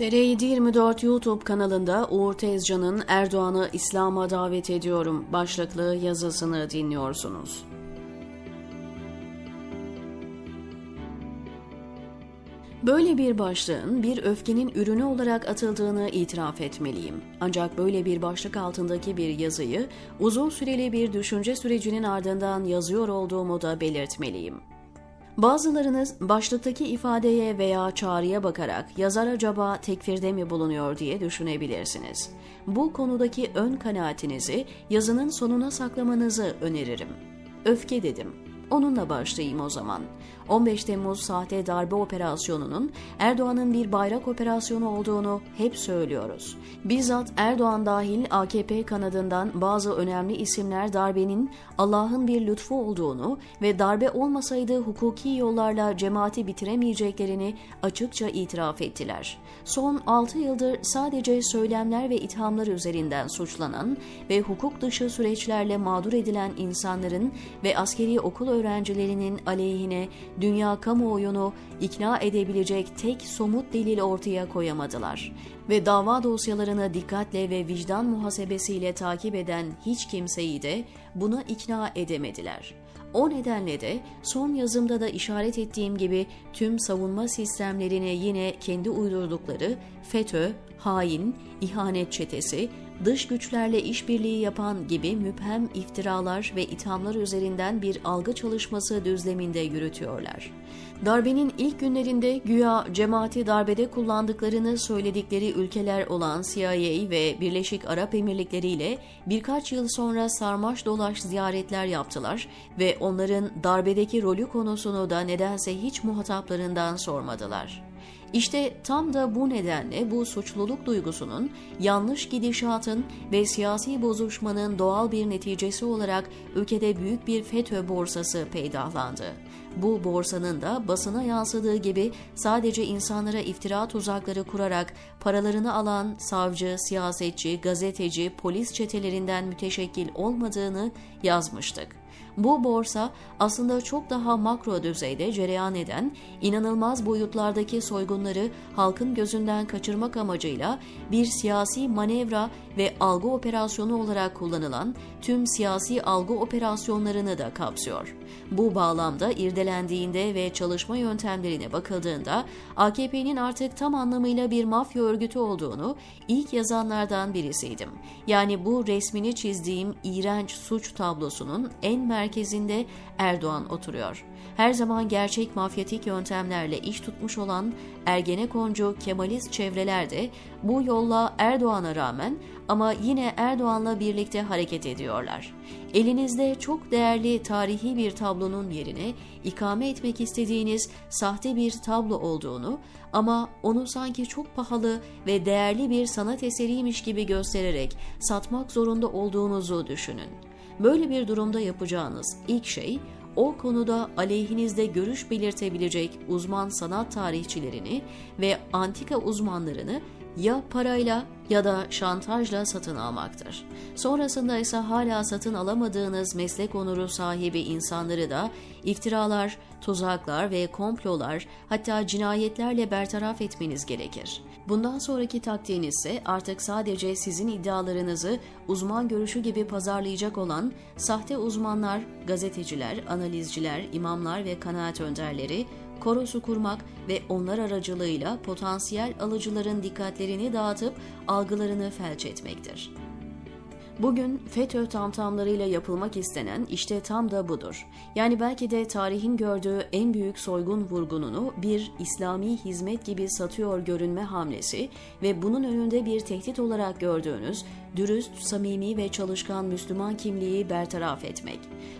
TR724 YouTube kanalında Uğur Tezcan'ın Erdoğan'ı İslam'a davet ediyorum başlıklı yazısını dinliyorsunuz. Böyle bir başlığın bir öfkenin ürünü olarak atıldığını itiraf etmeliyim. Ancak böyle bir başlık altındaki bir yazıyı uzun süreli bir düşünce sürecinin ardından yazıyor olduğumu da belirtmeliyim. Bazılarınız başlıktaki ifadeye veya çağrıya bakarak yazar acaba tekfirde mi bulunuyor diye düşünebilirsiniz. Bu konudaki ön kanaatinizi yazının sonuna saklamanızı öneririm. Öfke dedim. Onunla başlayayım o zaman. 15 Temmuz sahte darbe operasyonunun Erdoğan'ın bir bayrak operasyonu olduğunu hep söylüyoruz. Bizzat Erdoğan dahil AKP kanadından bazı önemli isimler darbenin Allah'ın bir lütfu olduğunu ve darbe olmasaydı hukuki yollarla cemaati bitiremeyeceklerini açıkça itiraf ettiler. Son 6 yıldır sadece söylemler ve ithamlar üzerinden suçlanan ve hukuk dışı süreçlerle mağdur edilen insanların ve askeri okul öğrencilerinin aleyhine dünya kamuoyunu ikna edebilecek tek somut delil ortaya koyamadılar ve dava dosyalarını dikkatle ve vicdan muhasebesiyle takip eden hiç kimseyi de buna ikna edemediler. O nedenle de son yazımda da işaret ettiğim gibi tüm savunma sistemlerini yine kendi uydurdukları FETÖ, hain, ihanet çetesi, dış güçlerle işbirliği yapan gibi müphem iftiralar ve ithamlar üzerinden bir algı çalışması düzleminde yürütüyorlar. Darbenin ilk günlerinde güya cemaati darbede kullandıklarını söyledikleri ülkeler olan CIA ve Birleşik Arap Emirlikleri ile birkaç yıl sonra sarmaş dolaş ziyaretler yaptılar ve onların darbedeki rolü konusunu da nedense hiç muhataplarından sormadılar. İşte tam da bu nedenle bu suçluluk duygusunun yanlış gidişatın ve siyasi bozuşmanın doğal bir neticesi olarak ülkede büyük bir FETÖ borsası peydahlandı. Bu borsanın da basına yansıdığı gibi sadece insanlara iftira tuzakları kurarak paralarını alan savcı, siyasetçi, gazeteci, polis çetelerinden müteşekkil olmadığını yazmıştık. Bu borsa aslında çok daha makro düzeyde cereyan eden inanılmaz boyutlardaki soygunları halkın gözünden kaçırmak amacıyla bir siyasi manevra ve algı operasyonu olarak kullanılan tüm siyasi algı operasyonlarını da kapsıyor. Bu bağlamda irdelendiğinde ve çalışma yöntemlerine bakıldığında AKP'nin artık tam anlamıyla bir mafya örgütü olduğunu ilk yazanlardan birisiydim. Yani bu resmini çizdiğim iğrenç suç tablosunun en merkezinde Erdoğan oturuyor. Her zaman gerçek mafyatik yöntemlerle iş tutmuş olan Ergenekoncu Kemalist çevreler de bu yolla Erdoğan'a rağmen ama yine Erdoğan'la birlikte hareket ediyorlar. Elinizde çok değerli tarihi bir tablonun yerine ikame etmek istediğiniz sahte bir tablo olduğunu ama onu sanki çok pahalı ve değerli bir sanat eseriymiş gibi göstererek satmak zorunda olduğunuzu düşünün. Böyle bir durumda yapacağınız ilk şey o konuda aleyhinizde görüş belirtebilecek uzman sanat tarihçilerini ve antika uzmanlarını ya parayla ya da şantajla satın almaktır. Sonrasında ise hala satın alamadığınız meslek onuru sahibi insanları da iftiralar, tuzaklar ve komplolar hatta cinayetlerle bertaraf etmeniz gerekir. Bundan sonraki taktiğiniz ise artık sadece sizin iddialarınızı uzman görüşü gibi pazarlayacak olan sahte uzmanlar, gazeteciler, analizciler, imamlar ve kanaat önderleri korosu kurmak ve onlar aracılığıyla potansiyel alıcıların dikkatlerini dağıtıp algılarını felç etmektir. Bugün FETÖ tamtamlarıyla yapılmak istenen işte tam da budur. Yani belki de tarihin gördüğü en büyük soygun vurgununu bir İslami hizmet gibi satıyor görünme hamlesi ve bunun önünde bir tehdit olarak gördüğünüz dürüst, samimi ve çalışkan Müslüman kimliği bertaraf etmek.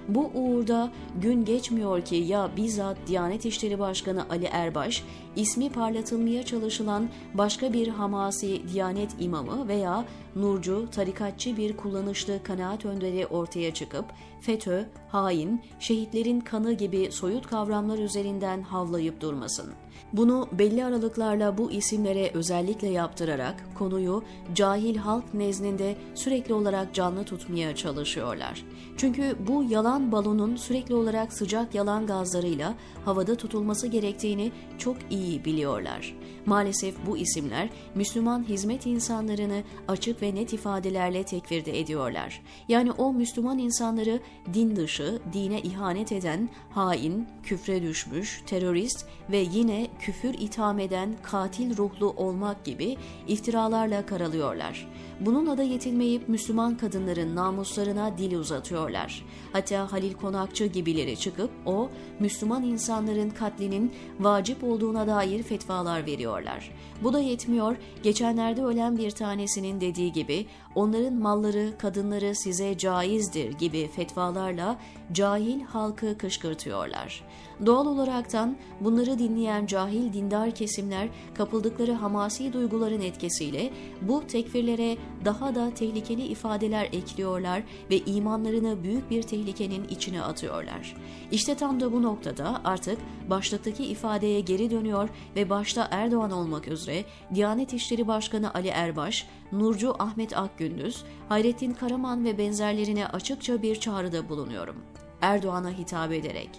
Bu uğurda gün geçmiyor ki ya bizzat Diyanet İşleri Başkanı Ali Erbaş, ismi parlatılmaya çalışılan başka bir Hamasi Diyanet imamı veya Nurcu, tarikatçı bir kullanışlı kanaat önderi ortaya çıkıp FETÖ, hain, şehitlerin kanı gibi soyut kavramlar üzerinden havlayıp durmasın. Bunu belli aralıklarla bu isimlere özellikle yaptırarak konuyu cahil halk nezdinde sürekli olarak canlı tutmaya çalışıyorlar. Çünkü bu yalan balonun sürekli olarak sıcak yalan gazlarıyla havada tutulması gerektiğini çok iyi biliyorlar. Maalesef bu isimler Müslüman hizmet insanlarını açık ve net ifadelerle tekfirde ediyorlar. Yani o Müslüman insanları din dışı, dine ihanet eden, hain, küfre düşmüş, terörist ve yine küfür itham eden katil ruhlu olmak gibi iftiralarla karalıyorlar. Bununla da yetinmeyip Müslüman kadınların namuslarına dil uzatıyorlar. Hatta Halil Konakçı gibileri çıkıp o Müslüman insanların katlinin vacip olduğuna dair fetvalar veriyorlar. Bu da yetmiyor, geçenlerde ölen bir tanesinin dediği gibi onların malları, kadınları size caizdir gibi fetvalarla cahil halkı kışkırtıyorlar. Doğal olaraktan bunları dinleyen cahil dindar kesimler kapıldıkları hamasi duyguların etkisiyle bu tekfirlere daha da tehlikeli ifadeler ekliyorlar ve imanlarını büyük bir tehlikenin içine atıyorlar. İşte tam da bu noktada artık başlıktaki ifadeye geri dönüyor ve başta Erdoğan olmak üzere Diyanet İşleri Başkanı Ali Erbaş, Nurcu Ahmet Akgündüz, Hayrettin Karaman ve benzerlerine açıkça bir çağrıda bulunuyorum. Erdoğan'a hitap ederek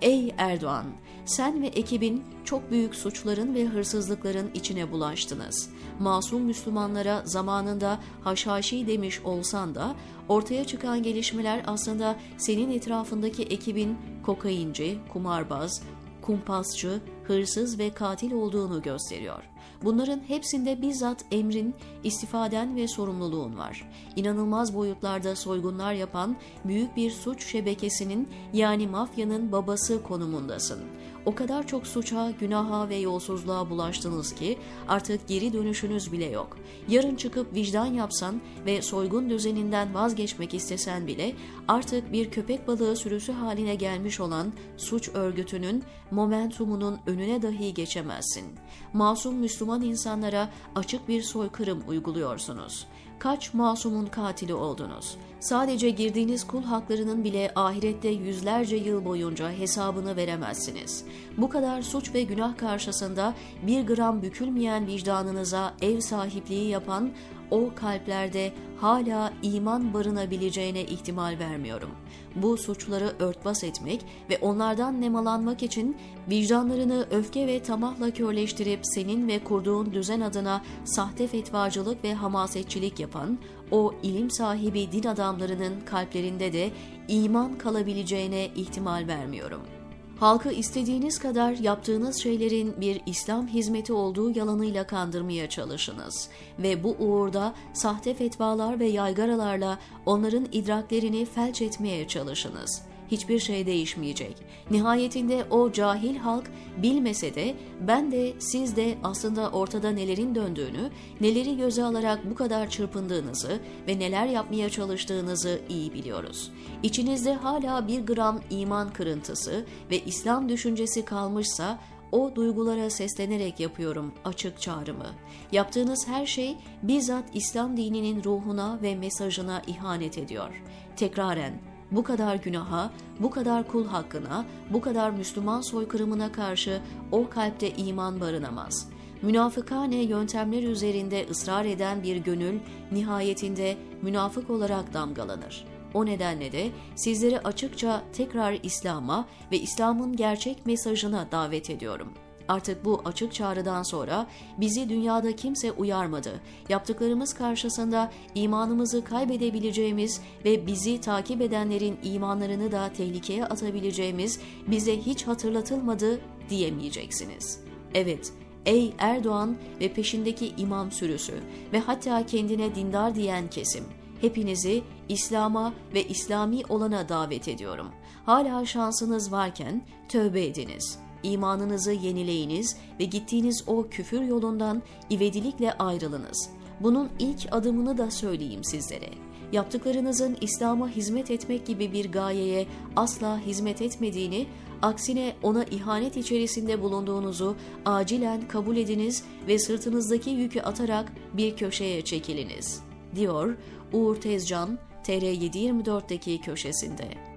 Ey Erdoğan, sen ve ekibin çok büyük suçların ve hırsızlıkların içine bulaştınız. Masum Müslümanlara zamanında haşhaşi demiş olsan da ortaya çıkan gelişmeler aslında senin etrafındaki ekibin kokainci, kumarbaz, kumpasçı, hırsız ve katil olduğunu gösteriyor. Bunların hepsinde bizzat emrin, istifaden ve sorumluluğun var. İnanılmaz boyutlarda soygunlar yapan büyük bir suç şebekesinin yani mafyanın babası konumundasın. O kadar çok suça, günaha ve yolsuzluğa bulaştınız ki artık geri dönüşünüz bile yok. Yarın çıkıp vicdan yapsan ve soygun düzeninden vazgeçmek istesen bile artık bir köpek balığı sürüsü haline gelmiş olan suç örgütünün momentumunun önüne dahi geçemezsin. Masum Müslüman insanlara açık bir soykırım uyguluyorsunuz. Kaç masumun katili oldunuz? Sadece girdiğiniz kul haklarının bile ahirette yüzlerce yıl boyunca hesabını veremezsiniz. Bu kadar suç ve günah karşısında bir gram bükülmeyen vicdanınıza ev sahipliği yapan o kalplerde hala iman barınabileceğine ihtimal vermiyorum. Bu suçları örtbas etmek ve onlardan nemalanmak için vicdanlarını öfke ve tamahla körleştirip senin ve kurduğun düzen adına sahte fetvacılık ve hamasetçilik yapan o ilim sahibi din adamlarının kalplerinde de iman kalabileceğine ihtimal vermiyorum.'' Halkı istediğiniz kadar yaptığınız şeylerin bir İslam hizmeti olduğu yalanıyla kandırmaya çalışınız ve bu uğurda sahte fetvalar ve yaygaralarla onların idraklerini felç etmeye çalışınız.'' Hiçbir şey değişmeyecek. Nihayetinde o cahil halk bilmese de ben de siz de aslında ortada nelerin döndüğünü, neleri göze alarak bu kadar çırpındığınızı ve neler yapmaya çalıştığınızı iyi biliyoruz. İçinizde hala bir gram iman kırıntısı ve İslam düşüncesi kalmışsa o duygulara seslenerek yapıyorum açık çağrımı. Yaptığınız her şey bizzat İslam dininin ruhuna ve mesajına ihanet ediyor. Tekraren bu kadar günaha, bu kadar kul hakkına, bu kadar Müslüman soykırımına karşı o kalpte iman barınamaz. Münafıkane yöntemler üzerinde ısrar eden bir gönül nihayetinde münafık olarak damgalanır. O nedenle de sizleri açıkça tekrar İslam'a ve İslam'ın gerçek mesajına davet ediyorum.'' Artık bu açık çağrıdan sonra bizi dünyada kimse uyarmadı. Yaptıklarımız karşısında imanımızı kaybedebileceğimiz ve bizi takip edenlerin imanlarını da tehlikeye atabileceğimiz bize hiç hatırlatılmadı diyemeyeceksiniz. Evet, ey Erdoğan ve peşindeki imam sürüsü ve hatta kendine dindar diyen kesim, hepinizi İslam'a ve İslami olana davet ediyorum. Hala şansınız varken tövbe ediniz.'' İmanınızı yenileyiniz ve gittiğiniz o küfür yolundan ivedilikle ayrılınız. Bunun ilk adımını da söyleyeyim sizlere. Yaptıklarınızın İslam'a hizmet etmek gibi bir gayeye asla hizmet etmediğini, aksine ona ihanet içerisinde bulunduğunuzu acilen kabul ediniz ve sırtınızdaki yükü atarak bir köşeye çekiliniz, diyor Uğur Tezcan TR724'deki köşesinde.